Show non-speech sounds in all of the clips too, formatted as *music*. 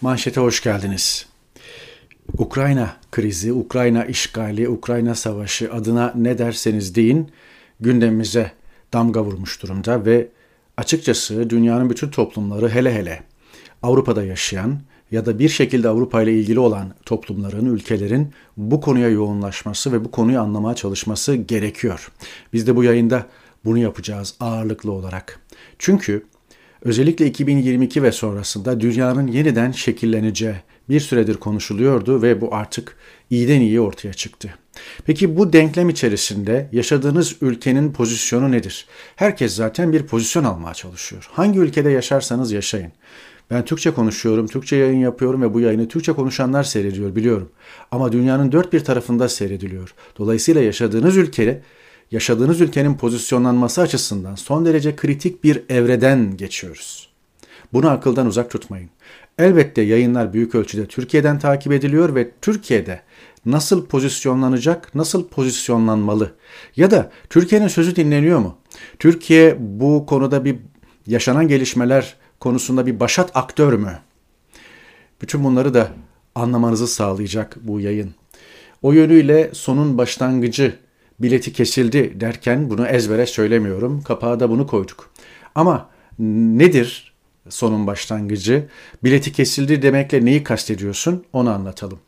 Manşete hoş geldiniz. Ukrayna krizi, Ukrayna işgali, Ukrayna savaşı adına ne derseniz deyin gündemimize damga vurmuş durumda ve açıkçası dünyanın bütün toplumları hele hele Avrupa'da yaşayan ya da bir şekilde Avrupa ile ilgili olan toplumların, ülkelerin bu konuya yoğunlaşması ve bu konuyu anlamaya çalışması gerekiyor. Biz de bu yayında bunu yapacağız ağırlıklı olarak. Çünkü özellikle 2022 ve sonrasında dünyanın yeniden şekilleneceği bir süredir konuşuluyordu ve bu artık iyiden iyi ortaya çıktı. Peki bu denklem içerisinde yaşadığınız ülkenin pozisyonu nedir? Herkes zaten bir pozisyon almaya çalışıyor. Hangi ülkede yaşarsanız yaşayın. Ben Türkçe konuşuyorum, Türkçe yayın yapıyorum ve bu yayını Türkçe konuşanlar seyrediyor biliyorum. Ama dünyanın dört bir tarafında seyrediliyor. Dolayısıyla yaşadığınız ülkede yaşadığınız ülkenin pozisyonlanması açısından son derece kritik bir evreden geçiyoruz. Bunu akıldan uzak tutmayın. Elbette yayınlar büyük ölçüde Türkiye'den takip ediliyor ve Türkiye'de nasıl pozisyonlanacak, nasıl pozisyonlanmalı ya da Türkiye'nin sözü dinleniyor mu? Türkiye bu konuda bir yaşanan gelişmeler konusunda bir başat aktör mü? Bütün bunları da anlamanızı sağlayacak bu yayın. O yönüyle sonun başlangıcı bileti kesildi derken bunu ezbere söylemiyorum. Kapağa da bunu koyduk. Ama nedir sonun başlangıcı? Bileti kesildi demekle neyi kastediyorsun? Onu anlatalım.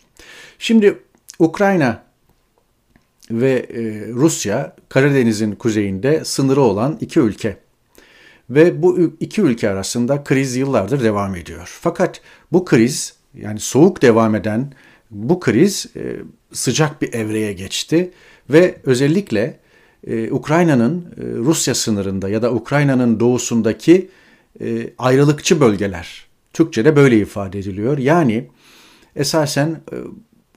Şimdi Ukrayna ve e, Rusya Karadeniz'in kuzeyinde sınırı olan iki ülke. Ve bu iki ülke arasında kriz yıllardır devam ediyor. Fakat bu kriz yani soğuk devam eden bu kriz e, sıcak bir evreye geçti ve özellikle e, Ukrayna'nın e, Rusya sınırında ya da Ukrayna'nın doğusundaki e, ayrılıkçı bölgeler, Türkçe'de böyle ifade ediliyor. Yani esasen e,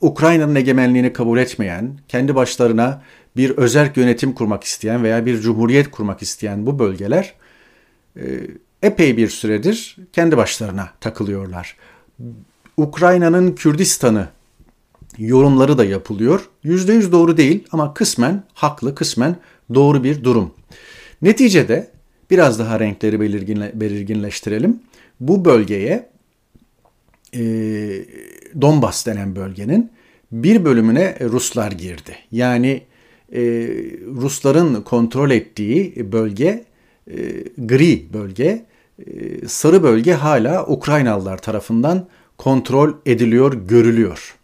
Ukrayna'nın egemenliğini kabul etmeyen, kendi başlarına bir özerk yönetim kurmak isteyen veya bir cumhuriyet kurmak isteyen bu bölgeler e, epey bir süredir kendi başlarına takılıyorlar. Ukrayna'nın Kürdistan'ı yorumları da yapılıyor. %100 doğru değil ama kısmen haklı, kısmen doğru bir durum. Neticede biraz daha renkleri belirginle, belirginleştirelim. Bu bölgeye e, Donbas denen bölgenin bir bölümüne Ruslar girdi. Yani e, Rusların kontrol ettiği bölge e, gri bölge, e, sarı bölge hala Ukraynalılar tarafından kontrol ediliyor, görülüyor.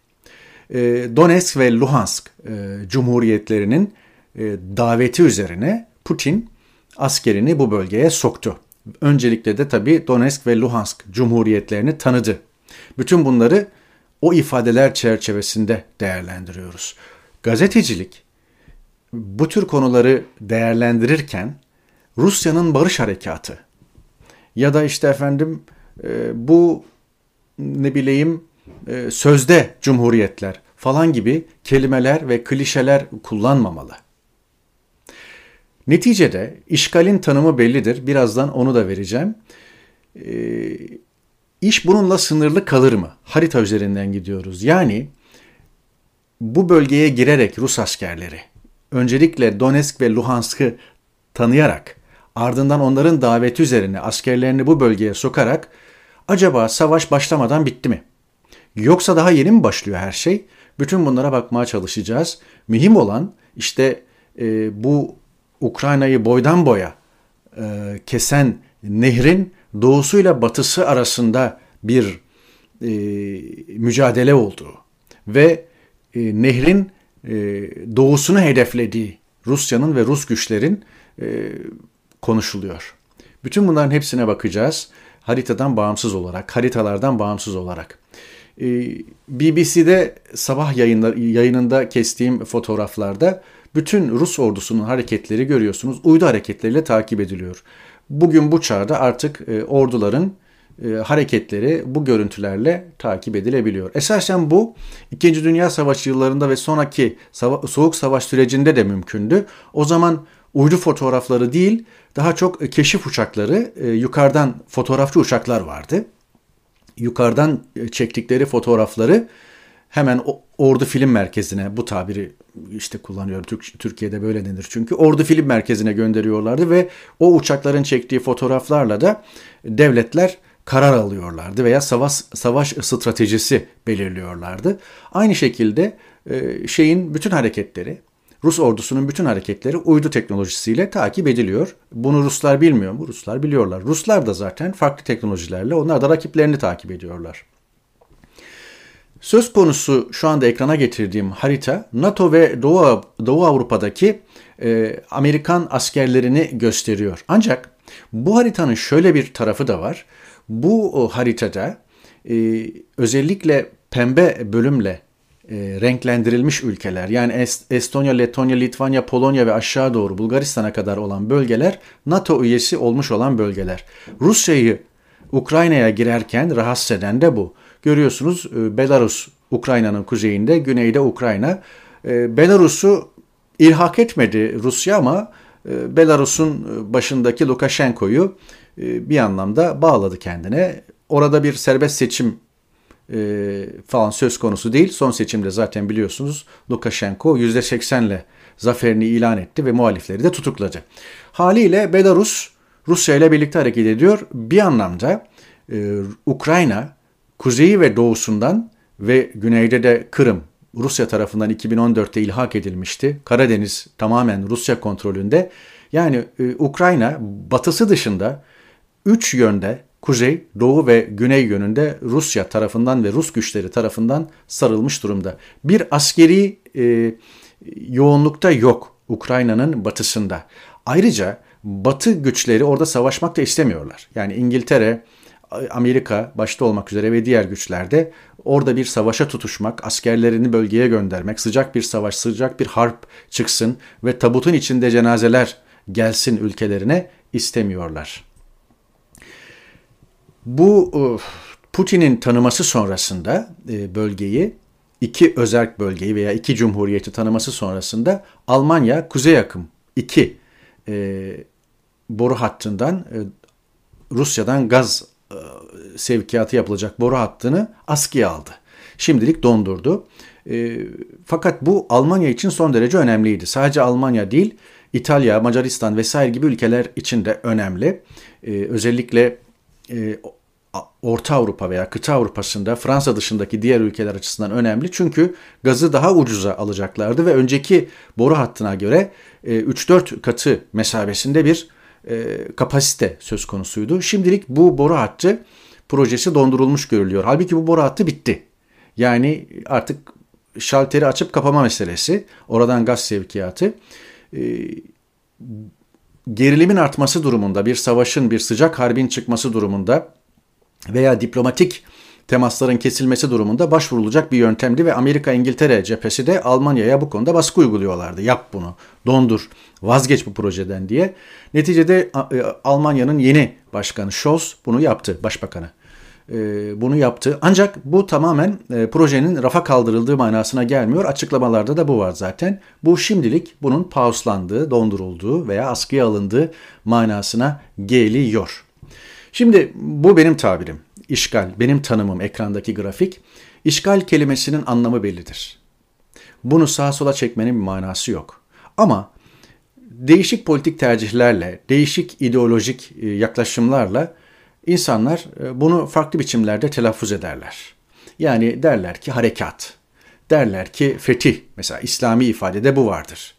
E, Donetsk ve Luhansk e, cumhuriyetlerinin e, daveti üzerine Putin askerini bu bölgeye soktu. Öncelikle de tabii Donetsk ve Luhansk cumhuriyetlerini tanıdı. Bütün bunları o ifadeler çerçevesinde değerlendiriyoruz. Gazetecilik bu tür konuları değerlendirirken Rusya'nın barış harekatı ya da işte efendim bu ne bileyim e, sözde cumhuriyetler falan gibi kelimeler ve klişeler kullanmamalı. Neticede işgalin tanımı bellidir. Birazdan onu da vereceğim. E, iş bununla sınırlı kalır mı? Harita üzerinden gidiyoruz. Yani bu bölgeye girerek Rus askerleri öncelikle Donetsk ve Luhansk'ı tanıyarak ardından onların daveti üzerine askerlerini bu bölgeye sokarak acaba savaş başlamadan bitti mi? Yoksa daha yeni mi başlıyor her şey? Bütün bunlara bakmaya çalışacağız. Mühim olan işte e, bu Ukrayna'yı boydan boya e, kesen nehrin doğusuyla batısı arasında bir e, mücadele olduğu ve e, nehrin e, doğusunu hedeflediği Rusya'nın ve Rus güçlerin e, konuşuluyor. Bütün bunların hepsine bakacağız haritadan bağımsız olarak, haritalardan bağımsız olarak. Ee, BBC'de sabah yayında, yayınında kestiğim fotoğraflarda bütün Rus ordusunun hareketleri görüyorsunuz. Uydu hareketleriyle takip ediliyor. Bugün bu çağda artık e, orduların e, hareketleri bu görüntülerle takip edilebiliyor. Esasen bu 2. Dünya Savaşı yıllarında ve sonraki Soğuk Savaş sürecinde de mümkündü. O zaman uydu fotoğrafları değil, daha çok keşif uçakları, e, yukarıdan fotoğrafçı uçaklar vardı yukarıdan e, çektikleri fotoğrafları hemen Ordu Film Merkezi'ne bu tabiri işte kullanıyorum Türk, Türkiye'de böyle denir çünkü Ordu Film Merkezi'ne gönderiyorlardı ve o uçakların çektiği fotoğraflarla da devletler karar alıyorlardı veya savaş savaş stratejisi belirliyorlardı. Aynı şekilde e, şeyin bütün hareketleri Rus ordusunun bütün hareketleri uydu teknolojisiyle takip ediliyor. Bunu Ruslar bilmiyor mu? Ruslar biliyorlar. Ruslar da zaten farklı teknolojilerle onlar da rakiplerini takip ediyorlar. Söz konusu şu anda ekrana getirdiğim harita NATO ve Doğu, Doğu Avrupa'daki e, Amerikan askerlerini gösteriyor. Ancak bu haritanın şöyle bir tarafı da var. Bu haritada e, özellikle pembe bölümle e, renklendirilmiş ülkeler yani Estonya, Letonya, Litvanya, Polonya ve aşağı doğru Bulgaristan'a kadar olan bölgeler NATO üyesi olmuş olan bölgeler. Rusya'yı Ukrayna'ya girerken rahatsız eden de bu. Görüyorsunuz e, Belarus Ukrayna'nın kuzeyinde, güneyde Ukrayna. E, Belarus'u ilhak etmedi Rusya ama e, Belarus'un başındaki Lukashenko'yu bir anlamda bağladı kendine. Orada bir serbest seçim falan söz konusu değil. Son seçimde zaten biliyorsunuz Lukashenko %80'le zaferini ilan etti ve muhalifleri de tutukladı. Haliyle Belarus Rusya ile birlikte hareket ediyor. Bir anlamda Ukrayna kuzeyi ve doğusundan ve güneyde de Kırım Rusya tarafından 2014'te ilhak edilmişti. Karadeniz tamamen Rusya kontrolünde. Yani e, Ukrayna batısı dışında üç yönde kuzey, doğu ve güney yönünde Rusya tarafından ve Rus güçleri tarafından sarılmış durumda. Bir askeri e, yoğunlukta yok Ukrayna'nın batısında. Ayrıca batı güçleri orada savaşmak da istemiyorlar. Yani İngiltere, Amerika başta olmak üzere ve diğer güçlerde orada bir savaşa tutuşmak, askerlerini bölgeye göndermek, sıcak bir savaş, sıcak bir harp çıksın ve tabutun içinde cenazeler gelsin ülkelerine istemiyorlar. Bu e, Putin'in tanıması sonrasında e, bölgeyi iki özerk bölgeyi veya iki cumhuriyeti tanıması sonrasında Almanya Kuzey Akım 2 e, boru hattından Rusya'dan gaz sevkiyatı yapılacak boru hattını askıya aldı. Şimdilik dondurdu. E, fakat bu Almanya için son derece önemliydi. Sadece Almanya değil, İtalya, Macaristan vesaire gibi ülkeler için de önemli. E, özellikle e, Orta Avrupa veya kıta Avrupa'sında Fransa dışındaki diğer ülkeler açısından önemli. Çünkü gazı daha ucuza alacaklardı ve önceki boru hattına göre e, 3-4 katı mesabesinde bir e, kapasite söz konusuydu. Şimdilik bu boru hattı projesi dondurulmuş görülüyor. Halbuki bu boru hattı bitti. Yani artık şalteri açıp kapama meselesi, oradan gaz sevkiyatı. Gerilimin artması durumunda, bir savaşın, bir sıcak harbin çıkması durumunda veya diplomatik temasların kesilmesi durumunda başvurulacak bir yöntemdi ve Amerika İngiltere cephesi de Almanya'ya bu konuda baskı uyguluyorlardı. Yap bunu, dondur, vazgeç bu projeden diye. Neticede e, Almanya'nın yeni başkanı Scholz bunu yaptı, başbakanı. E, bunu yaptı. Ancak bu tamamen e, projenin rafa kaldırıldığı manasına gelmiyor. Açıklamalarda da bu var zaten. Bu şimdilik bunun pauslandığı, dondurulduğu veya askıya alındığı manasına geliyor. Şimdi bu benim tabirim işgal, benim tanımım ekrandaki grafik, işgal kelimesinin anlamı bellidir. Bunu sağa sola çekmenin bir manası yok. Ama değişik politik tercihlerle, değişik ideolojik e, yaklaşımlarla insanlar e, bunu farklı biçimlerde telaffuz ederler. Yani derler ki harekat, derler ki fetih, mesela İslami ifadede bu vardır.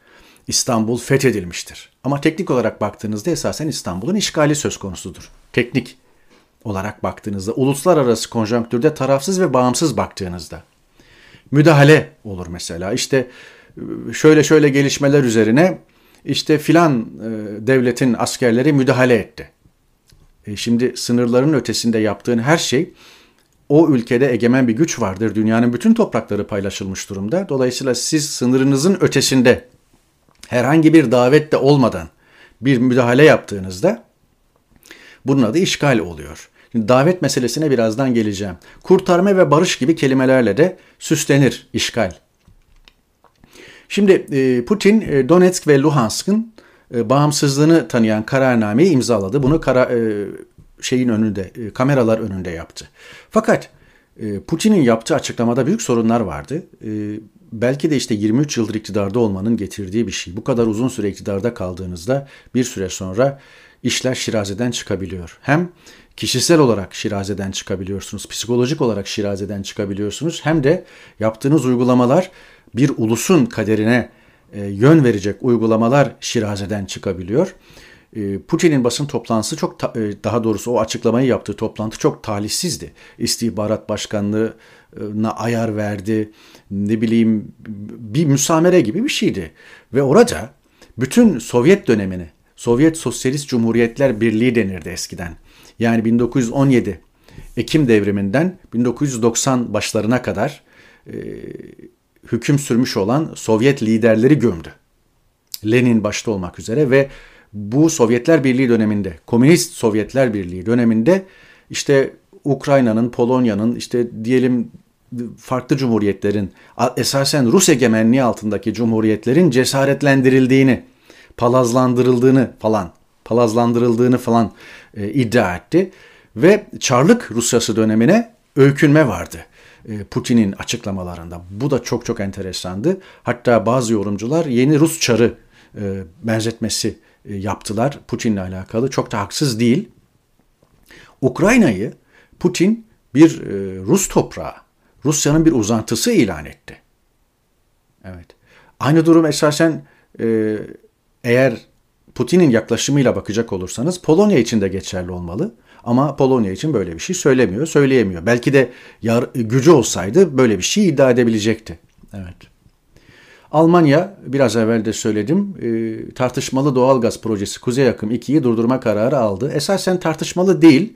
İstanbul fethedilmiştir. Ama teknik olarak baktığınızda esasen İstanbul'un işgali söz konusudur. Teknik olarak baktığınızda, uluslararası konjonktürde tarafsız ve bağımsız baktığınızda müdahale olur mesela. İşte e, şöyle şöyle gelişmeler üzerine işte filan e, devletin askerleri müdahale etti. E şimdi sınırların ötesinde yaptığın her şey o ülkede egemen bir güç vardır. Dünyanın bütün toprakları paylaşılmış durumda. Dolayısıyla siz sınırınızın ötesinde herhangi bir davette olmadan bir müdahale yaptığınızda bunun adı işgal oluyor. Davet meselesine birazdan geleceğim. Kurtarma ve barış gibi kelimelerle de süslenir işgal. Şimdi e, Putin e, Donetsk ve Luhansk'ın e, bağımsızlığını tanıyan kararnameyi imzaladı. Bunu kara, şeyin önünde, kameralar önünde yaptı. Fakat Putin'in yaptığı açıklamada büyük sorunlar vardı. Belki de işte 23 yıldır iktidarda olmanın getirdiği bir şey. Bu kadar uzun süre iktidarda kaldığınızda bir süre sonra işler şirazeden çıkabiliyor. Hem kişisel olarak şirazeden çıkabiliyorsunuz, psikolojik olarak şirazeden çıkabiliyorsunuz. Hem de yaptığınız uygulamalar bir ulusun kaderine e, yön verecek uygulamalar şirazeden çıkabiliyor. E, Putin'in basın toplantısı çok e, daha doğrusu o açıklamayı yaptığı toplantı çok talihsizdi. İstihbarat başkanlığına ayar verdi. Ne bileyim bir müsamere gibi bir şeydi. Ve orada bütün Sovyet dönemini, Sovyet Sosyalist Cumhuriyetler Birliği denirdi eskiden. Yani 1917 Ekim devriminden 1990 başlarına kadar hüküm sürmüş olan Sovyet liderleri gömdü. Lenin başta olmak üzere ve bu Sovyetler Birliği döneminde, Komünist Sovyetler Birliği döneminde işte Ukrayna'nın, Polonya'nın, işte diyelim farklı cumhuriyetlerin, esasen Rus egemenliği altındaki cumhuriyetlerin cesaretlendirildiğini, palazlandırıldığını falan, palazlandırıldığını falan e, iddia etti. Ve Çarlık Rusyası dönemine öykünme vardı. E, Putin'in açıklamalarında. Bu da çok çok enteresandı. Hatta bazı yorumcular yeni Rus çarı e, benzetmesi e, yaptılar Putin'le alakalı. Çok da haksız değil. Ukrayna'yı Putin bir Rus toprağı, Rusya'nın bir uzantısı ilan etti. Evet. Aynı durum esasen eğer Putin'in yaklaşımıyla bakacak olursanız Polonya için de geçerli olmalı. Ama Polonya için böyle bir şey söylemiyor, söyleyemiyor. Belki de yar, gücü olsaydı böyle bir şey iddia edebilecekti. Evet. Almanya biraz evvel de söyledim e, tartışmalı doğalgaz projesi Kuzey Akım 2'yi durdurma kararı aldı. Esasen tartışmalı değil.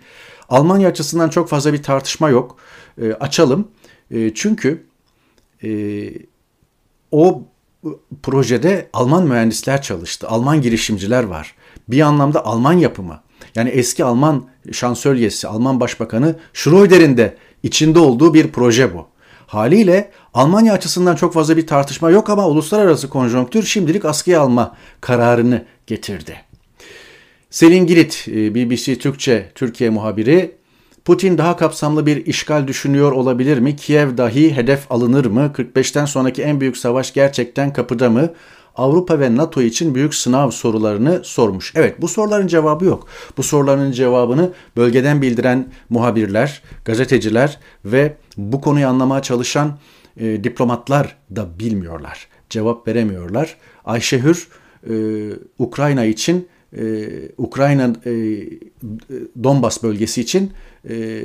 Almanya açısından çok fazla bir tartışma yok. E, açalım. E, çünkü e, o projede Alman mühendisler çalıştı. Alman girişimciler var. Bir anlamda Alman yapımı. Yani eski Alman şansölyesi, Alman Başbakanı Schröder'in de içinde olduğu bir proje bu. Haliyle Almanya açısından çok fazla bir tartışma yok ama uluslararası konjonktür şimdilik askıya alma kararını getirdi. Selin Girit, e, BBC Türkçe Türkiye muhabiri, Putin daha kapsamlı bir işgal düşünüyor olabilir mi? Kiev dahi hedef alınır mı? 45'ten sonraki en büyük savaş gerçekten kapıda mı? Avrupa ve NATO için büyük sınav sorularını sormuş. Evet bu soruların cevabı yok. Bu soruların cevabını bölgeden bildiren muhabirler, gazeteciler ve bu konuyu anlamaya çalışan e, diplomatlar da bilmiyorlar. Cevap veremiyorlar. Ayşe Hür e, Ukrayna için e, Ukrayna e, Donbas bölgesi için e,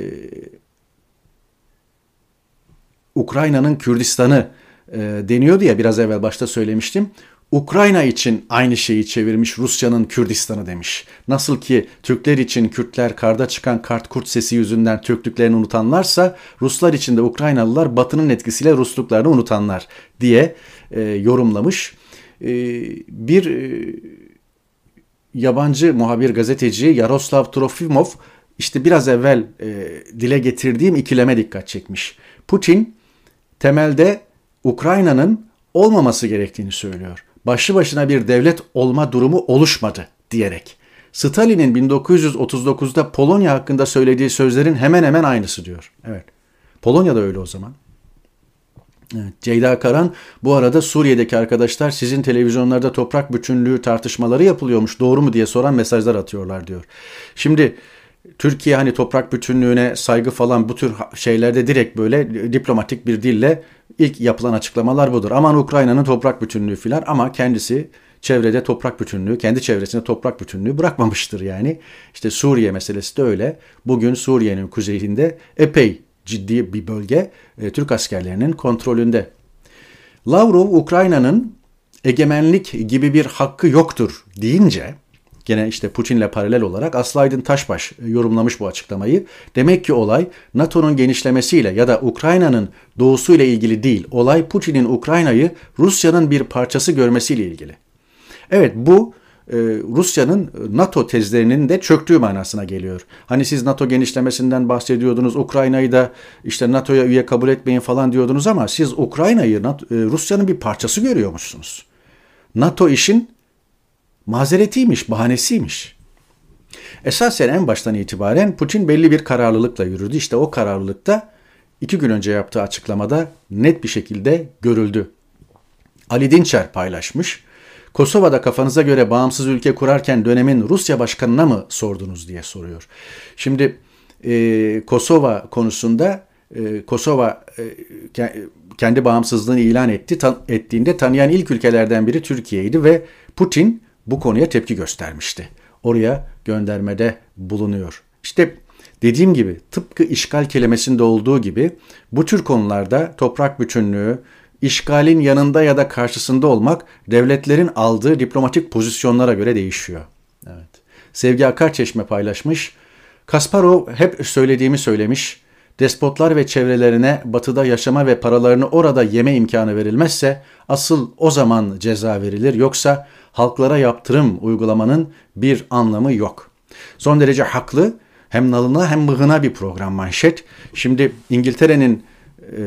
Ukrayna'nın Kürdistan'ı e, deniyordu ya biraz evvel başta söylemiştim. Ukrayna için aynı şeyi çevirmiş Rusya'nın Kürdistan'ı demiş. Nasıl ki Türkler için Kürtler karda çıkan kart kurt sesi yüzünden Türklüklerini unutanlarsa Ruslar için de Ukraynalılar batının etkisiyle Rusluklarını unutanlar diye e, yorumlamış. E, bir e, yabancı muhabir gazeteci Yaroslav Trofimov işte biraz evvel e, dile getirdiğim ikileme dikkat çekmiş. Putin temelde Ukrayna'nın olmaması gerektiğini söylüyor başlı başına bir devlet olma durumu oluşmadı diyerek. Stalin'in 1939'da Polonya hakkında söylediği sözlerin hemen hemen aynısı diyor. Evet. Polonya da öyle o zaman. Evet, Ceyda Karan bu arada Suriye'deki arkadaşlar sizin televizyonlarda toprak bütünlüğü tartışmaları yapılıyormuş doğru mu diye soran mesajlar atıyorlar diyor. Şimdi Türkiye hani toprak bütünlüğüne saygı falan bu tür şeylerde direkt böyle diplomatik bir dille ilk yapılan açıklamalar budur. Aman Ukrayna'nın toprak bütünlüğü filan ama kendisi çevrede toprak bütünlüğü, kendi çevresinde toprak bütünlüğü bırakmamıştır yani. İşte Suriye meselesi de öyle. Bugün Suriye'nin kuzeyinde epey ciddi bir bölge e, Türk askerlerinin kontrolünde. Lavrov Ukrayna'nın egemenlik gibi bir hakkı yoktur deyince Gene işte Putin'le paralel olarak Aslaydın Taşbaş yorumlamış bu açıklamayı. Demek ki olay NATO'nun genişlemesiyle ya da Ukrayna'nın doğusuyla ilgili değil. Olay Putin'in Ukrayna'yı Rusya'nın bir parçası görmesiyle ilgili. Evet bu e, Rusya'nın NATO tezlerinin de çöktüğü manasına geliyor. Hani siz NATO genişlemesinden bahsediyordunuz, Ukrayna'yı da işte NATO'ya üye kabul etmeyin falan diyordunuz ama siz Ukrayna'yı e, Rusya'nın bir parçası görüyormuşsunuz. NATO işin mazeretiymiş, bahanesiymiş. Esasen en baştan itibaren Putin belli bir kararlılıkla yürüdü. İşte o kararlılıkta iki gün önce yaptığı açıklamada net bir şekilde görüldü. Ali Dinçer paylaşmış. Kosova'da kafanıza göre bağımsız ülke kurarken dönemin Rusya başkanına mı sordunuz diye soruyor. Şimdi e, Kosova konusunda e, Kosova e, kendi bağımsızlığını ilan etti tan, ettiğinde tanıyan ilk ülkelerden biri Türkiye'ydi ve Putin bu konuya tepki göstermişti. Oraya göndermede bulunuyor. İşte dediğim gibi tıpkı işgal kelimesinde olduğu gibi bu tür konularda toprak bütünlüğü, işgalin yanında ya da karşısında olmak devletlerin aldığı diplomatik pozisyonlara göre değişiyor. Evet. Sevgi Akarçeşme paylaşmış. Kasparov hep söylediğimi söylemiş. Despotlar ve çevrelerine batıda yaşama ve paralarını orada yeme imkanı verilmezse asıl o zaman ceza verilir yoksa halklara yaptırım uygulamanın bir anlamı yok. Son derece haklı hem nalına hem mıhına bir program manşet. Şimdi İngiltere'nin e,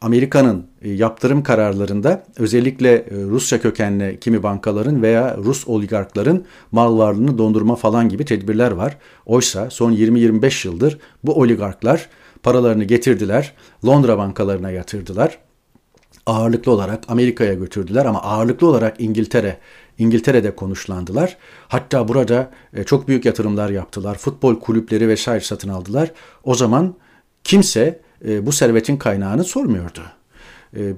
Amerika'nın e, yaptırım kararlarında özellikle e, Rusya kökenli kimi bankaların veya Rus oligarkların mal varlığını dondurma falan gibi tedbirler var. Oysa son 20-25 yıldır bu oligarklar paralarını getirdiler, Londra bankalarına yatırdılar. Ağırlıklı olarak Amerika'ya götürdüler ama ağırlıklı olarak İngiltere, İngiltere'de konuşlandılar. Hatta burada e, çok büyük yatırımlar yaptılar. Futbol kulüpleri vesaire satın aldılar. O zaman kimse e, bu servetin kaynağını sormuyordu. E,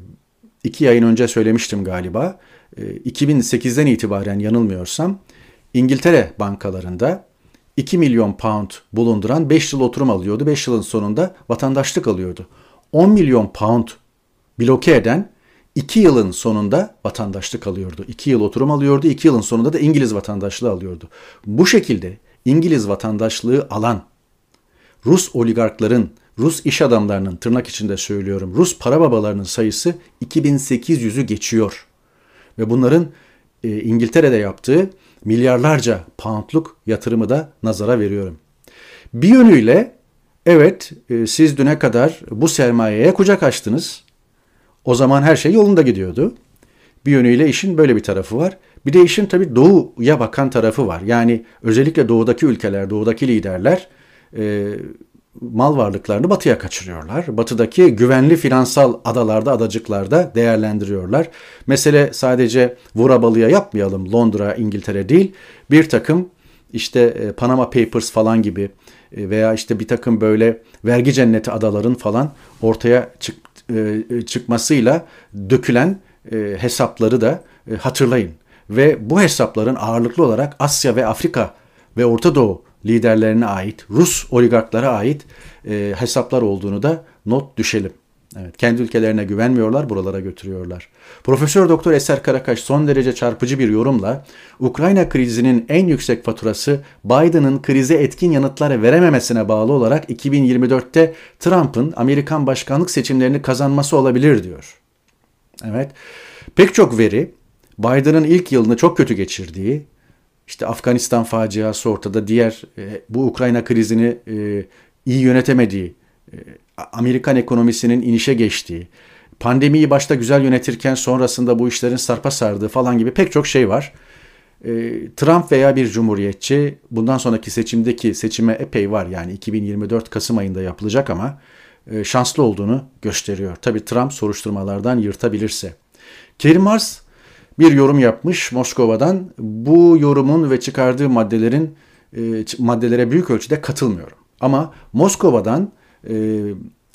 iki yayın önce söylemiştim galiba. E, 2008'den itibaren yanılmıyorsam İngiltere bankalarında 2 milyon pound bulunduran 5 yıl oturum alıyordu. 5 yılın sonunda vatandaşlık alıyordu. 10 milyon pound bloke eden 2 yılın sonunda vatandaşlık alıyordu. 2 yıl oturum alıyordu. 2 yılın sonunda da İngiliz vatandaşlığı alıyordu. Bu şekilde İngiliz vatandaşlığı alan Rus oligarkların Rus iş adamlarının tırnak içinde söylüyorum Rus para babalarının sayısı 2800'ü geçiyor. Ve bunların e, İngiltere'de yaptığı milyarlarca poundluk yatırımı da nazara veriyorum. Bir yönüyle evet e, siz düne kadar bu sermayeye kucak açtınız. O zaman her şey yolunda gidiyordu. Bir yönüyle işin böyle bir tarafı var. Bir de işin tabii doğuya bakan tarafı var. Yani özellikle doğudaki ülkeler, doğudaki liderler e, mal varlıklarını batıya kaçırıyorlar. Batıdaki güvenli finansal adalarda, adacıklarda değerlendiriyorlar. Mesele sadece vurabalıya yapmayalım Londra, İngiltere değil. Bir takım işte e, Panama Papers falan gibi e, veya işte bir takım böyle vergi cenneti adaların falan ortaya çık, çıkmasıyla dökülen hesapları da hatırlayın. Ve bu hesapların ağırlıklı olarak Asya ve Afrika ve Orta Doğu liderlerine ait, Rus oligarklara ait e, hesaplar olduğunu da not düşelim. Evet, kendi ülkelerine güvenmiyorlar, buralara götürüyorlar. Profesör Doktor Eser Karakaş son derece çarpıcı bir yorumla Ukrayna krizinin en yüksek faturası Biden'ın krize etkin yanıtları verememesine bağlı olarak 2024'te Trump'ın Amerikan başkanlık seçimlerini kazanması olabilir diyor. Evet. Pek çok veri Biden'ın ilk yılını çok kötü geçirdiği, işte Afganistan faciası ortada, diğer e, bu Ukrayna krizini e, iyi yönetemediği, e, Amerikan ekonomisinin inişe geçtiği, pandemiyi başta güzel yönetirken sonrasında bu işlerin sarpa sardığı falan gibi pek çok şey var. Trump veya bir cumhuriyetçi bundan sonraki seçimdeki seçime epey var yani 2024 Kasım ayında yapılacak ama şanslı olduğunu gösteriyor. Tabii Trump soruşturmalardan yırtabilirse. Kerim Mars bir yorum yapmış Moskova'dan. Bu yorumun ve çıkardığı maddelerin e, maddelere büyük ölçüde katılmıyorum. Ama Moskova'dan e,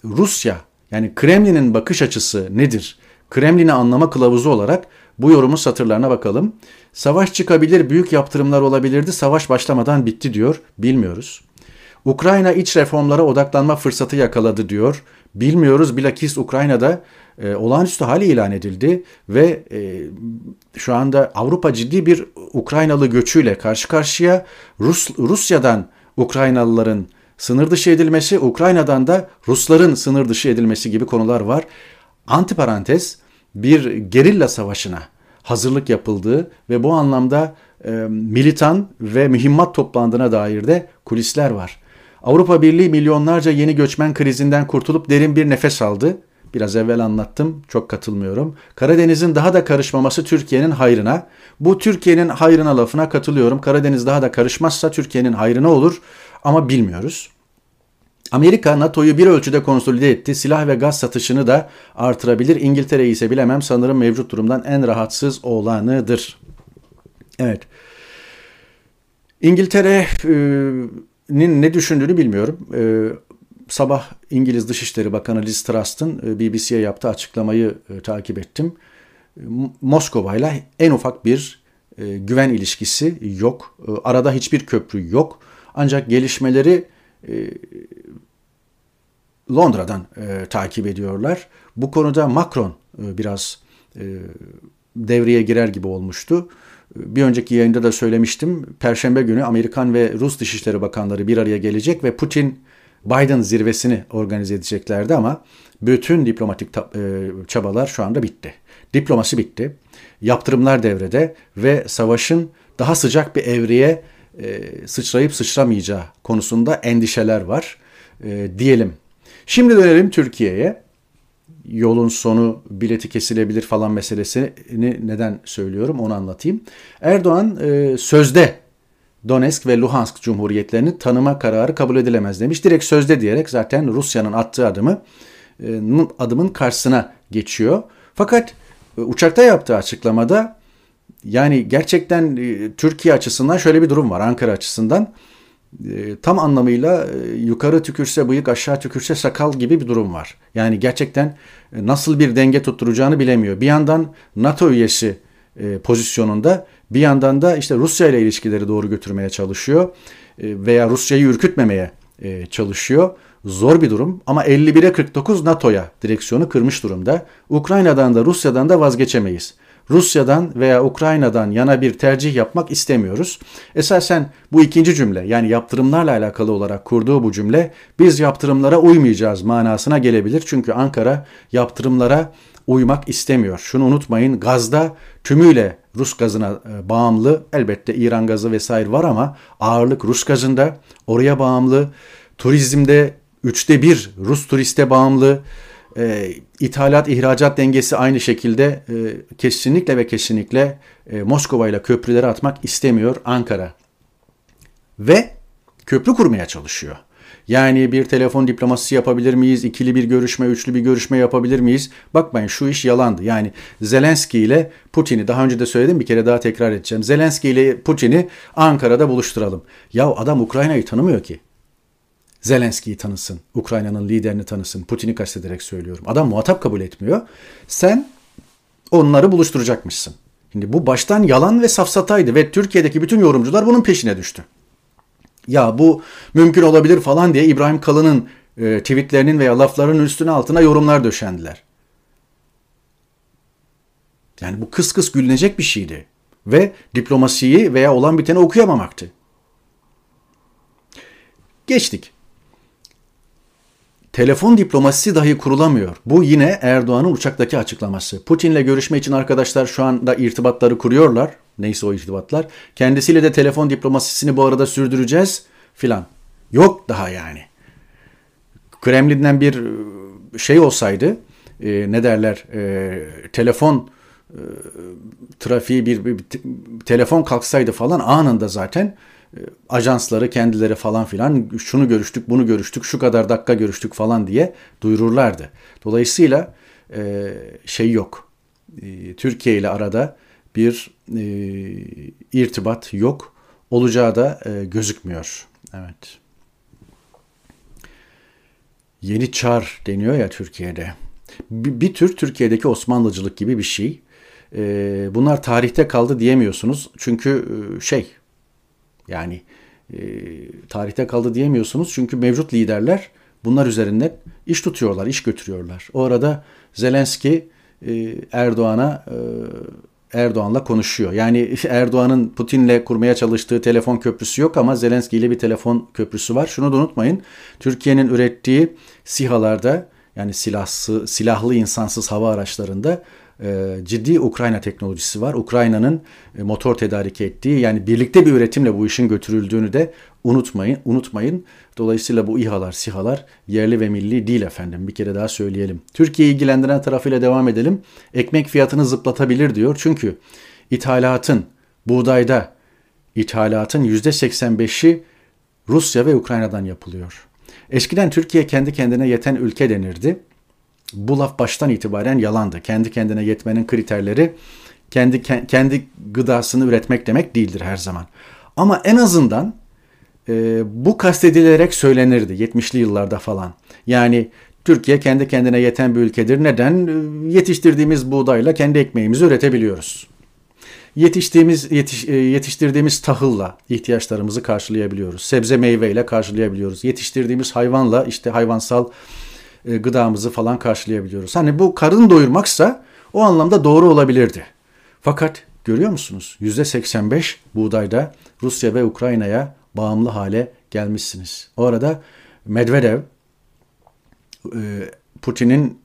Rusya yani Kremlin'in bakış açısı nedir? Kremlin'i anlama kılavuzu olarak bu yorumun satırlarına bakalım. Savaş çıkabilir, büyük yaptırımlar olabilirdi, savaş başlamadan bitti diyor. Bilmiyoruz. Ukrayna iç reformlara odaklanma fırsatı yakaladı diyor. Bilmiyoruz bilakis Ukrayna'da e, olağanüstü hal ilan edildi ve e, şu anda Avrupa ciddi bir Ukraynalı göçüyle karşı karşıya Rus Rusya'dan Ukraynalıların sınır dışı edilmesi, Ukrayna'dan da Rusların sınır dışı edilmesi gibi konular var. Antiparantez bir gerilla savaşına hazırlık yapıldığı ve bu anlamda e, militan ve mühimmat toplandığına dair de kulisler var. Avrupa Birliği milyonlarca yeni göçmen krizinden kurtulup derin bir nefes aldı. Biraz evvel anlattım, çok katılmıyorum. Karadeniz'in daha da karışmaması Türkiye'nin hayrına. Bu Türkiye'nin hayrına lafına katılıyorum. Karadeniz daha da karışmazsa Türkiye'nin hayrına olur ama bilmiyoruz. Amerika NATO'yu bir ölçüde konsolide etti. Silah ve gaz satışını da artırabilir. İngiltere'yi ise bilemem sanırım mevcut durumdan en rahatsız olanıdır. Evet. İngiltere'nin ne düşündüğünü bilmiyorum. Ee, sabah İngiliz Dışişleri Bakanı Liz Truss'ın e, BBC'ye yaptığı açıklamayı e, takip ettim. Moskova ile en ufak bir e, güven ilişkisi yok. Arada hiçbir köprü yok. Ancak gelişmeleri Londra'dan takip ediyorlar. Bu konuda Macron biraz devreye girer gibi olmuştu. Bir önceki yayında da söylemiştim. Perşembe günü Amerikan ve Rus Dışişleri Bakanları bir araya gelecek ve Putin Biden zirvesini organize edeceklerdi ama bütün diplomatik e, çabalar şu anda bitti. Diplomasi bitti. Yaptırımlar devrede ve savaşın daha sıcak bir evreye e, sıçrayıp sıçramayacağı konusunda endişeler var e, diyelim. Şimdi dönelim Türkiye'ye. Yolun sonu bileti kesilebilir falan meselesini neden söylüyorum onu anlatayım. Erdoğan sözde Donetsk ve Luhansk cumhuriyetlerini tanıma kararı kabul edilemez demiş. Direkt sözde diyerek zaten Rusya'nın attığı adımı e, adımın karşısına geçiyor. Fakat e, uçakta yaptığı açıklamada yani gerçekten e, Türkiye açısından şöyle bir durum var Ankara açısından. Tam anlamıyla yukarı tükürse bıyık aşağı tükürse sakal gibi bir durum var. Yani gerçekten nasıl bir denge tutturacağını bilemiyor. Bir yandan NATO üyesi pozisyonunda bir yandan da işte Rusya ile ilişkileri doğru götürmeye çalışıyor e, veya Rusya'yı ürkütmemeye e, çalışıyor. Zor bir durum ama 51'e 49 NATO'ya direksiyonu kırmış durumda. Ukrayna'dan da Rusya'dan da vazgeçemeyiz. Rusya'dan veya Ukrayna'dan yana bir tercih yapmak istemiyoruz. Esasen bu ikinci cümle yani yaptırımlarla alakalı olarak kurduğu bu cümle biz yaptırımlara uymayacağız manasına gelebilir. Çünkü Ankara yaptırımlara uymak istemiyor. Şunu unutmayın gazda tümüyle Rus gazına e, bağımlı. Elbette İran gazı vesaire var ama ağırlık Rus gazında. Oraya bağımlı. Turizmde üçte bir Rus turiste bağımlı. E, ithalat ihracat dengesi aynı şekilde e, kesinlikle ve kesinlikle e, Moskova ile köprüleri atmak istemiyor Ankara. Ve köprü kurmaya çalışıyor. Yani bir telefon diplomasisi yapabilir miyiz? İkili bir görüşme, üçlü bir görüşme yapabilir miyiz? Bakmayın şu iş yalandı. Yani Zelenski ile Putin'i daha önce de söyledim bir kere daha tekrar edeceğim. Zelenski ile Putin'i Ankara'da buluşturalım. Ya adam Ukrayna'yı tanımıyor ki. Zelenski'yi tanısın, Ukrayna'nın liderini tanısın, Putin'i kastederek söylüyorum. Adam muhatap kabul etmiyor. Sen onları buluşturacakmışsın. Şimdi bu baştan yalan ve safsataydı ve Türkiye'deki bütün yorumcular bunun peşine düştü ya bu mümkün olabilir falan diye İbrahim Kalın'ın e, tweetlerinin veya laflarının üstüne altına yorumlar döşendiler. Yani bu kıs kıs gülünecek bir şeydi. Ve diplomasiyi veya olan biteni okuyamamaktı. Geçtik. Telefon diplomasisi dahi kurulamıyor. Bu yine Erdoğan'ın uçaktaki açıklaması. Putin'le görüşme için arkadaşlar şu anda irtibatları kuruyorlar. Neyse o irtibatlar. Kendisiyle de telefon diplomasisini bu arada sürdüreceğiz filan. Yok daha yani. Kremlin'den bir e, şey olsaydı e, ne derler e, telefon e, trafiği bir, bir, bir telefon kalksaydı falan anında zaten ajansları kendileri falan filan şunu görüştük bunu görüştük şu kadar dakika görüştük falan diye duyururlardı. Dolayısıyla e, şey yok. E, Türkiye ile arada bir e, irtibat yok. Olacağı da gözükmüyor. Evet. Yeni çar deniyor ya Türkiye'de. Bir, tür Türkiye'deki Osmanlıcılık gibi bir şey. Bunlar tarihte kaldı diyemiyorsunuz. Çünkü şey yani e, tarihte kaldı diyemiyorsunuz. Çünkü mevcut liderler bunlar üzerinden iş tutuyorlar, iş götürüyorlar. O arada Zelenski e, Erdoğan'a e, Erdoğan'la konuşuyor. Yani *laughs* Erdoğan'ın Putin'le kurmaya çalıştığı telefon köprüsü yok ama Zelenski ile bir telefon köprüsü var. Şunu da unutmayın. Türkiye'nin ürettiği SİHA'larda yani silahsı, silahlı insansız hava araçlarında ciddi Ukrayna teknolojisi var. Ukrayna'nın e, motor tedarik ettiği yani birlikte bir üretimle bu işin götürüldüğünü de unutmayın. Unutmayın. Dolayısıyla bu İHA'lar, SİHA'lar yerli ve milli değil efendim. Bir kere daha söyleyelim. Türkiye'yi ilgilendiren tarafıyla devam edelim. Ekmek fiyatını zıplatabilir diyor. Çünkü ithalatın, buğdayda ithalatın %85'i Rusya ve Ukrayna'dan yapılıyor. Eskiden Türkiye kendi kendine yeten ülke denirdi. Bu laf baştan itibaren yalandı. Kendi kendine yetmenin kriterleri kendi kendi gıdasını üretmek demek değildir her zaman. Ama en azından e, bu kastedilerek söylenirdi 70'li yıllarda falan. Yani Türkiye kendi kendine yeten bir ülkedir. Neden? Yetiştirdiğimiz buğdayla kendi ekmeğimizi üretebiliyoruz. Yetiştiğimiz yetiş, e, yetiştirdiğimiz tahılla ihtiyaçlarımızı karşılayabiliyoruz. Sebze meyveyle karşılayabiliyoruz. Yetiştirdiğimiz hayvanla işte hayvansal e, gıdamızı falan karşılayabiliyoruz. Hani bu karın doyurmaksa o anlamda doğru olabilirdi. Fakat görüyor musunuz? %85 buğdayda Rusya ve Ukrayna'ya bağımlı hale gelmişsiniz. O arada Medvedev e, Putin'in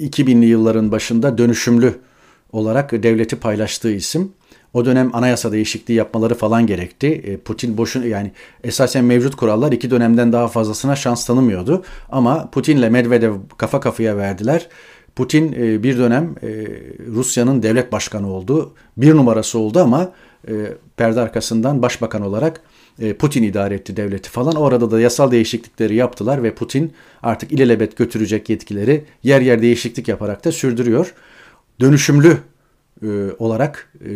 2000'li yılların başında dönüşümlü olarak devleti paylaştığı isim. O dönem anayasa değişikliği yapmaları falan gerekti. E, Putin boşun yani esasen mevcut kurallar iki dönemden daha fazlasına şans tanımıyordu. Ama Putin'le Medvedev kafa kafaya verdiler. Putin e, bir dönem Rusya'nın devlet başkanı oldu. Bir numarası oldu ama perde arkasından başbakan olarak e, Putin idare etti devleti falan. Orada da yasal değişiklikleri yaptılar ve Putin artık ilelebet götürecek yetkileri yer yer değişiklik yaparak da sürdürüyor. Dönüşümlü e, olarak e,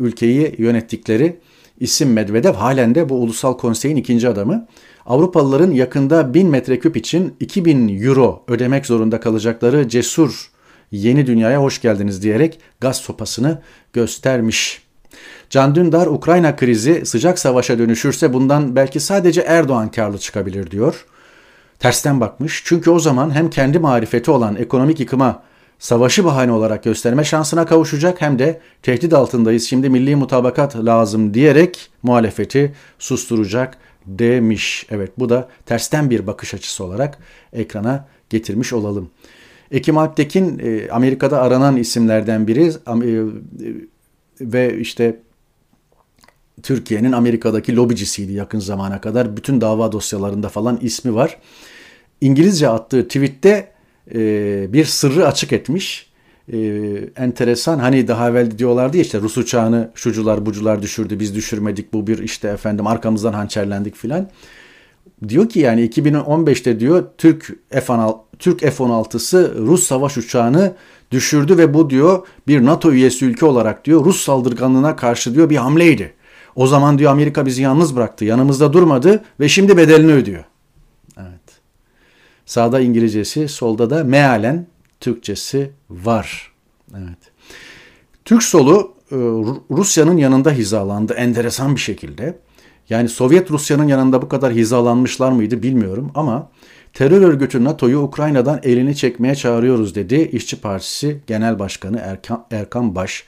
ülkeyi yönettikleri isim Medvedev halen de bu ulusal konseyin ikinci adamı. Avrupalıların yakında 1000 metreküp için 2000 euro ödemek zorunda kalacakları cesur yeni dünyaya hoş geldiniz diyerek gaz sopasını göstermiş. Can Dündar Ukrayna krizi sıcak savaşa dönüşürse bundan belki sadece Erdoğan karlı çıkabilir diyor. Tersten bakmış çünkü o zaman hem kendi marifeti olan ekonomik yıkıma savaşı bahane olarak gösterme şansına kavuşacak hem de tehdit altındayız şimdi milli mutabakat lazım diyerek muhalefeti susturacak demiş. Evet bu da tersten bir bakış açısı olarak ekrana getirmiş olalım. Ekim Alptekin e, Amerika'da aranan isimlerden biri e, ve işte Türkiye'nin Amerika'daki lobicisiydi yakın zamana kadar. Bütün dava dosyalarında falan ismi var. İngilizce attığı tweette e, bir sırrı açık etmiş. E, enteresan hani daha evvel diyorlardı ya işte Rus uçağını şucular bucular düşürdü biz düşürmedik bu bir işte efendim arkamızdan hançerlendik filan. Diyor ki yani 2015'te diyor Türk F-16 Türk F-16'sı Rus savaş uçağını düşürdü ve bu diyor bir NATO üyesi ülke olarak diyor Rus saldırganlığına karşı diyor bir hamleydi. O zaman diyor Amerika bizi yalnız bıraktı, yanımızda durmadı ve şimdi bedelini ödüyor. Sağda İngilizcesi, solda da mealen Türkçesi var. Evet. Türk solu e, Rusya'nın yanında hizalandı enteresan bir şekilde. Yani Sovyet Rusya'nın yanında bu kadar hizalanmışlar mıydı bilmiyorum ama terör örgütü NATO'yu Ukrayna'dan elini çekmeye çağırıyoruz dedi İşçi Partisi Genel Başkanı Erkan, Erkan Baş.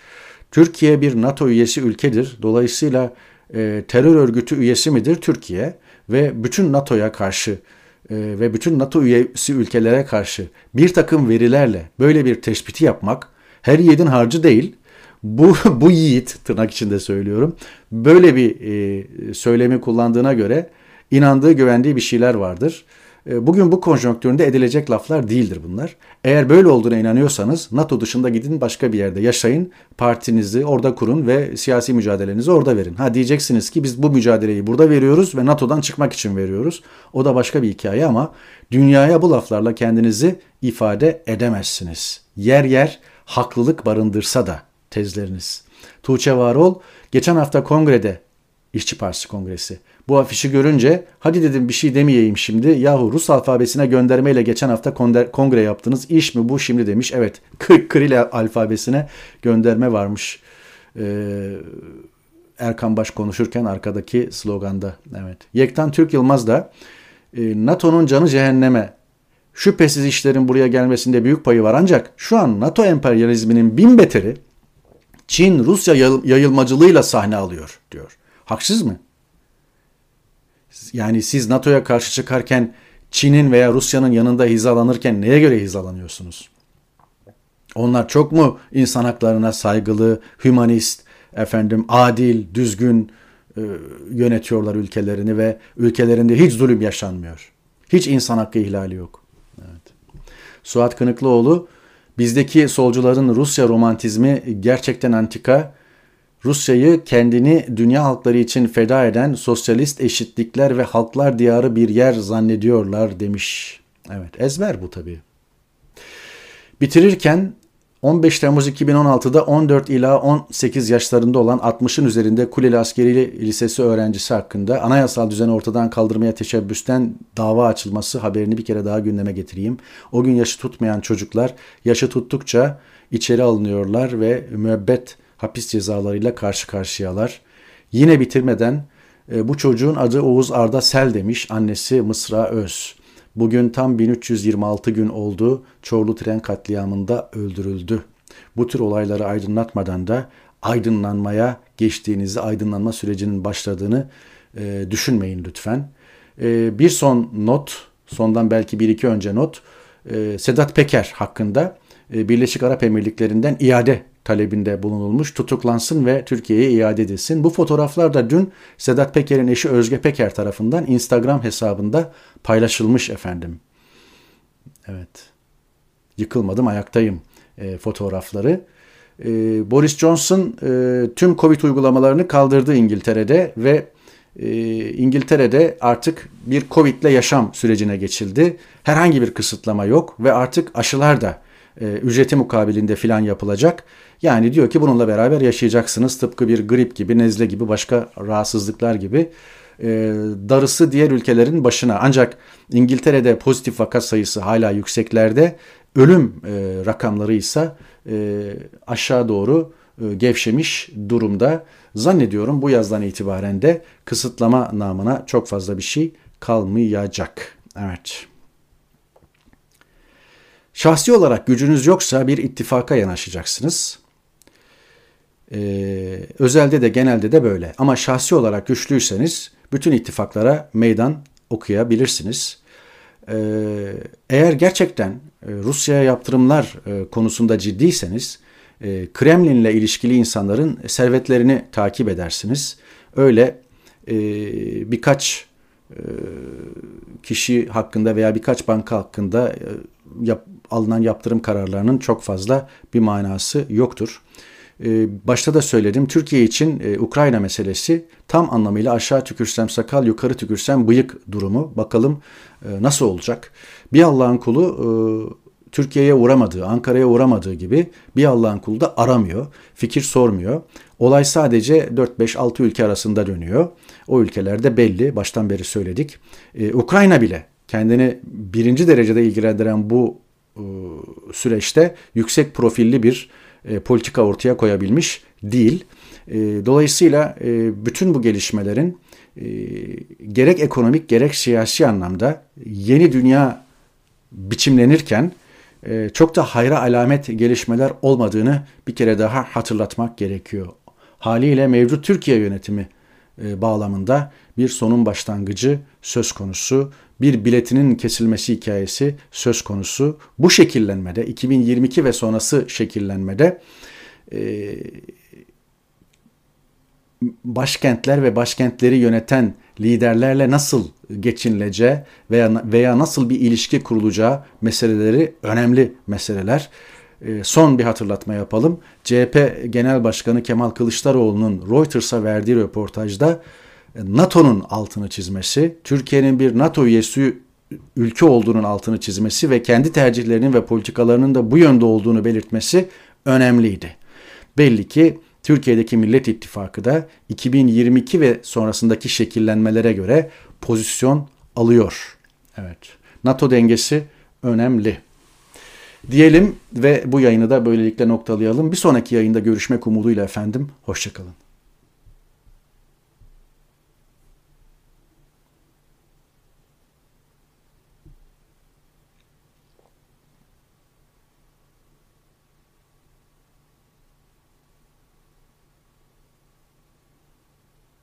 Türkiye bir NATO üyesi ülkedir. Dolayısıyla e, terör örgütü üyesi midir Türkiye ve bütün NATO'ya karşı ve bütün NATO üyesi ülkelere karşı bir takım verilerle böyle bir tespiti yapmak her yiğidin harcı değil. Bu, *laughs* bu yiğit tırnak içinde söylüyorum böyle bir e, söylemi kullandığına göre inandığı güvendiği bir şeyler vardır. E, bugün bu konjonktüründe edilecek laflar değildir bunlar. Eğer böyle olduğuna inanıyorsanız NATO dışında gidin başka bir yerde yaşayın, partinizi orada kurun ve siyasi mücadelenizi orada verin. Ha diyeceksiniz ki biz bu mücadeleyi burada veriyoruz ve NATO'dan çıkmak için veriyoruz. O da başka bir hikaye ama dünyaya bu laflarla kendinizi ifade edemezsiniz. Yer yer haklılık barındırsa da tezleriniz. Tuğçe Varol geçen hafta kongrede İşçi Partisi Kongresi. Bu afişi görünce hadi dedim bir şey demeyeyim şimdi. Yahu Rus alfabesine göndermeyle geçen hafta kongre yaptınız. İş mi bu şimdi demiş. Evet *laughs* Kril alfabesine gönderme varmış. Ee, Erkan Baş konuşurken arkadaki sloganda. Evet. Yektan Türk Yılmaz da e, NATO'nun canı cehenneme. Şüphesiz işlerin buraya gelmesinde büyük payı var ancak şu an NATO emperyalizminin bin beteri Çin Rusya yayılmacılığıyla sahne alıyor diyor. Haksız mı? Yani siz NATO'ya karşı çıkarken Çin'in veya Rusya'nın yanında hizalanırken neye göre hizalanıyorsunuz? Onlar çok mu insan haklarına saygılı, hümanist, efendim adil, düzgün e, yönetiyorlar ülkelerini ve ülkelerinde hiç zulüm yaşanmıyor. Hiç insan hakkı ihlali yok. Evet. Suat Kınıklıoğlu bizdeki solcuların Rusya romantizmi gerçekten antika Rusya'yı kendini dünya halkları için feda eden sosyalist eşitlikler ve halklar diyarı bir yer zannediyorlar demiş. Evet ezber bu tabii. Bitirirken 15 Temmuz 2016'da 14 ila 18 yaşlarında olan 60'ın üzerinde Kuleli Askeri Lisesi öğrencisi hakkında anayasal düzeni ortadan kaldırmaya teşebbüsten dava açılması haberini bir kere daha gündeme getireyim. O gün yaşı tutmayan çocuklar yaşı tuttukça içeri alınıyorlar ve müebbet hapis cezalarıyla karşı karşıyalar. Yine bitirmeden e, bu çocuğun adı Oğuz Arda Sel demiş annesi Mısra Öz. Bugün tam 1326 gün oldu Çorlu tren katliamında öldürüldü. Bu tür olayları aydınlatmadan da aydınlanmaya geçtiğinizi, aydınlanma sürecinin başladığını e, düşünmeyin lütfen. E, bir son not, sondan belki bir iki önce not, e, Sedat Peker hakkında e, Birleşik Arap Emirlikleri'nden iade talebinde bulunulmuş, tutuklansın ve Türkiye'ye iade edilsin. Bu fotoğraflar da dün Sedat Peker'in eşi Özge Peker tarafından Instagram hesabında paylaşılmış efendim. Evet. Yıkılmadım, ayaktayım e, fotoğrafları. E, Boris Johnson e, tüm Covid uygulamalarını kaldırdı İngiltere'de ve e, İngiltere'de artık bir Covid ile yaşam sürecine geçildi. Herhangi bir kısıtlama yok ve artık aşılar da e, ücreti mukabilinde filan yapılacak. Yani diyor ki bununla beraber yaşayacaksınız tıpkı bir grip gibi, nezle gibi, başka rahatsızlıklar gibi. E, darısı diğer ülkelerin başına ancak İngiltere'de pozitif vaka sayısı hala yükseklerde, ölüm e, rakamları ise e, aşağı doğru e, gevşemiş durumda. Zannediyorum bu yazdan itibaren de kısıtlama namına çok fazla bir şey kalmayacak. Evet. Şahsi olarak gücünüz yoksa bir ittifaka yanaşacaksınız. Ee, özelde de genelde de böyle. Ama şahsi olarak güçlüyseniz bütün ittifaklara meydan okuyabilirsiniz. Ee, eğer gerçekten e, Rusya'ya yaptırımlar e, konusunda ciddiyseniz e, Kremlin'le ilişkili insanların servetlerini takip edersiniz. Öyle e, birkaç e, kişi hakkında veya birkaç banka hakkında e, yap, alınan yaptırım kararlarının çok fazla bir manası yoktur. Ee, başta da söyledim Türkiye için e, Ukrayna meselesi tam anlamıyla aşağı tükürsem sakal yukarı tükürsem bıyık durumu. Bakalım e, nasıl olacak? Bir Allah'ın kulu e, Türkiye'ye uğramadığı, Ankara'ya uğramadığı gibi bir Allah'ın kulu da aramıyor, fikir sormuyor. Olay sadece 4-5-6 ülke arasında dönüyor. O ülkelerde belli, baştan beri söyledik. Ukrayna bile kendini birinci derecede ilgilendiren bu süreçte yüksek profilli bir e, politika ortaya koyabilmiş değil. E, dolayısıyla e, bütün bu gelişmelerin e, gerek ekonomik gerek siyasi anlamda yeni dünya biçimlenirken e, çok da hayra alamet gelişmeler olmadığını bir kere daha hatırlatmak gerekiyor. Haliyle mevcut Türkiye yönetimi e, bağlamında bir sonun başlangıcı söz konusu, bir biletinin kesilmesi hikayesi söz konusu. Bu şekillenmede 2022 ve sonrası şekillenmede e, başkentler ve başkentleri yöneten liderlerle nasıl geçinileceği veya veya nasıl bir ilişki kurulacağı meseleleri önemli meseleler. E, son bir hatırlatma yapalım. CHP Genel Başkanı Kemal Kılıçdaroğlu'nun Reuters'a verdiği röportajda e, NATO'nun altını çizmesi, Türkiye'nin bir NATO üyesi ülke olduğunun altını çizmesi ve kendi tercihlerinin ve politikalarının da bu yönde olduğunu belirtmesi önemliydi. Belli ki Türkiye'deki Millet İttifakı da 2022 ve sonrasındaki şekillenmelere göre pozisyon alıyor. Evet. NATO dengesi önemli. Diyelim ve bu yayını da böylelikle noktalayalım. Bir sonraki yayında görüşmek umuduyla efendim. Hoşçakalın.